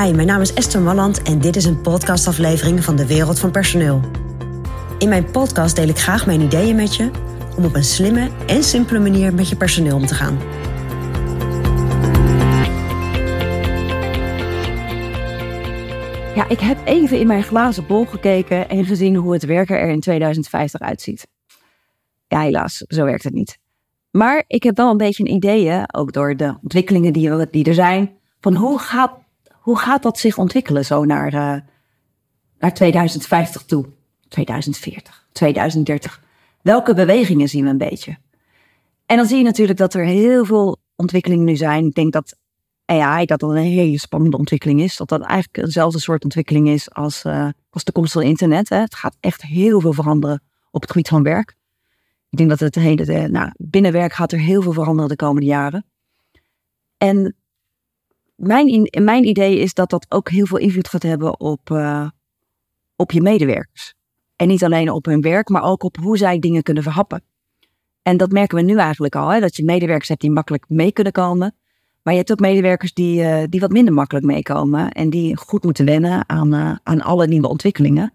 Hi, mijn naam is Esther Malland en dit is een podcastaflevering van de Wereld van Personeel. In mijn podcast deel ik graag mijn ideeën met je om op een slimme en simpele manier met je personeel om te gaan. Ja, ik heb even in mijn glazen bol gekeken en gezien hoe het werken er in 2050 uitziet. Ja, helaas, zo werkt het niet. Maar ik heb wel een beetje een ideeën, ook door de ontwikkelingen die, die er zijn, van hoe gaat, hoe gaat dat zich ontwikkelen zo naar, uh, naar 2050 toe, 2040, 2030. Welke bewegingen zien we een beetje? En dan zie je natuurlijk dat er heel veel ontwikkelingen nu zijn. Ik denk dat AI dat een hele spannende ontwikkeling is. Dat dat eigenlijk dezelfde soort ontwikkeling is als, uh, als de komst van internet. Hè. Het gaat echt heel veel veranderen op het gebied van werk. Ik denk dat het hele, nou, binnenwerk gaat er heel veel veranderen de komende jaren. En mijn, mijn idee is dat dat ook heel veel invloed gaat hebben op, uh, op je medewerkers. En niet alleen op hun werk, maar ook op hoe zij dingen kunnen verhappen. En dat merken we nu eigenlijk al, hè, dat je medewerkers hebt die makkelijk mee kunnen komen. Maar je hebt ook medewerkers die, uh, die wat minder makkelijk meekomen en die goed moeten wennen aan, uh, aan alle nieuwe ontwikkelingen.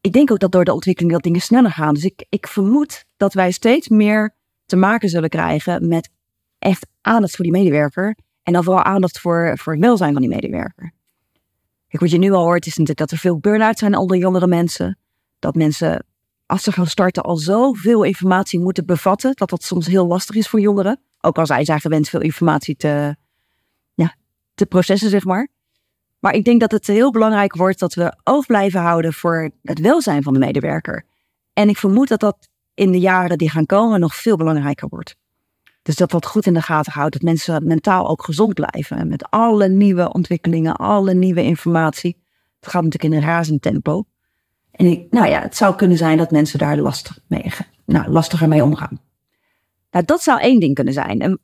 Ik denk ook dat door de ontwikkeling dat dingen sneller gaan. Dus ik, ik vermoed dat wij steeds meer te maken zullen krijgen met echt aandacht voor die medewerker. En dan vooral aandacht voor, voor het welzijn van die medewerker. Kijk, wat je nu al hoort is natuurlijk dat er veel burn-out zijn onder jongere mensen. Dat mensen, als ze gaan starten, al zoveel informatie moeten bevatten. Dat dat soms heel lastig is voor jongeren. Ook al zijn zij gewend veel informatie te, ja, te processen, zeg maar. Maar ik denk dat het heel belangrijk wordt dat we oog blijven houden voor het welzijn van de medewerker. En ik vermoed dat dat in de jaren die gaan komen nog veel belangrijker wordt. Dus dat dat goed in de gaten houdt, dat mensen mentaal ook gezond blijven. Met alle nieuwe ontwikkelingen, alle nieuwe informatie. Het gaat natuurlijk in een razend tempo. En ik, nou ja, het zou kunnen zijn dat mensen daar lastig mee, nou, lastiger mee omgaan. Nou, dat zou één ding kunnen zijn. Een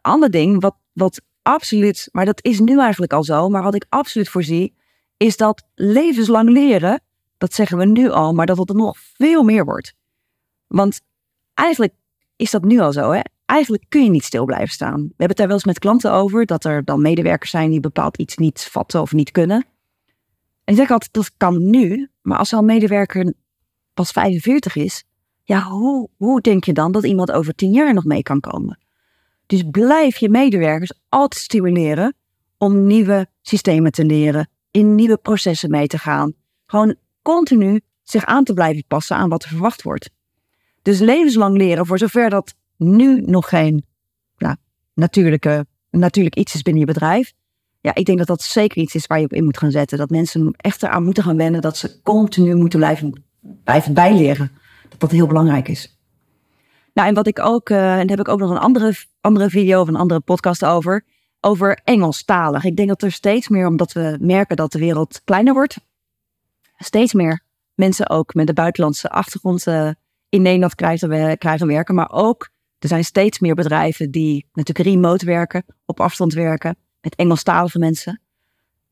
ander ding, wat, wat absoluut, maar dat is nu eigenlijk al zo, maar wat ik absoluut voorzie, is dat levenslang leren, dat zeggen we nu al, maar dat het nog veel meer wordt. Want eigenlijk is dat nu al zo, hè? Eigenlijk kun je niet stil blijven staan. We hebben het daar wel eens met klanten over, dat er dan medewerkers zijn die bepaald iets niet vatten of niet kunnen. En ik zeg altijd, dat kan nu, maar als zo'n medewerker pas 45 is, ja, hoe, hoe denk je dan dat iemand over tien jaar nog mee kan komen? Dus blijf je medewerkers altijd stimuleren om nieuwe systemen te leren, in nieuwe processen mee te gaan. Gewoon continu zich aan te blijven passen aan wat er verwacht wordt. Dus levenslang leren, voor zover dat nu nog geen nou, natuurlijke, natuurlijk iets is binnen je bedrijf. Ja, ik denk dat dat zeker iets is waar je op in moet gaan zetten. Dat mensen echt eraan moeten gaan wennen dat ze continu moeten blijven, blijven bijleren dat dat heel belangrijk is. Nou, en wat ik ook, uh, en daar heb ik ook nog een andere, andere video of een andere podcast over, over Engelstalig. Ik denk dat er steeds meer, omdat we merken dat de wereld kleiner wordt, steeds meer mensen ook met een buitenlandse achtergrond uh, in Nederland krijgen, krijgen werken. Maar ook, er zijn steeds meer bedrijven die natuurlijk remote werken, op afstand werken, met Engelstalige mensen.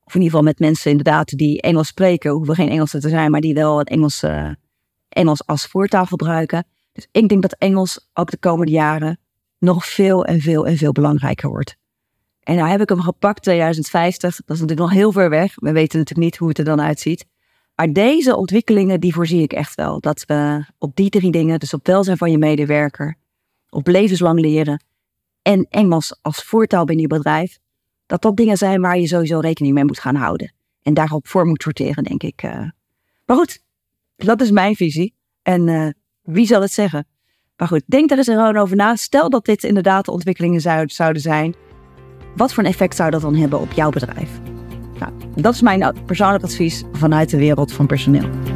Of in ieder geval met mensen inderdaad die Engels spreken, hoeven geen Engelsen te zijn, maar die wel het Engels uh, Engels als voertaal gebruiken. Dus ik denk dat Engels ook de komende jaren nog veel en veel en veel belangrijker wordt. En nou heb ik hem gepakt 2050. Dat is natuurlijk nog heel ver weg. We weten natuurlijk niet hoe het er dan uitziet. Maar deze ontwikkelingen, die voorzie ik echt wel. Dat we op die drie dingen, dus op welzijn van je medewerker, op levenslang leren en Engels als voertaal binnen je bedrijf, dat dat dingen zijn waar je sowieso rekening mee moet gaan houden. En daarop voor moet sorteren, denk ik. Eh. Maar goed, dat is mijn visie. En uh, wie zal het zeggen? Maar goed, denk er eens gewoon over na. Stel dat dit inderdaad de ontwikkelingen zouden zijn. Wat voor een effect zou dat dan hebben op jouw bedrijf? Nou, dat is mijn persoonlijk advies vanuit de wereld van personeel.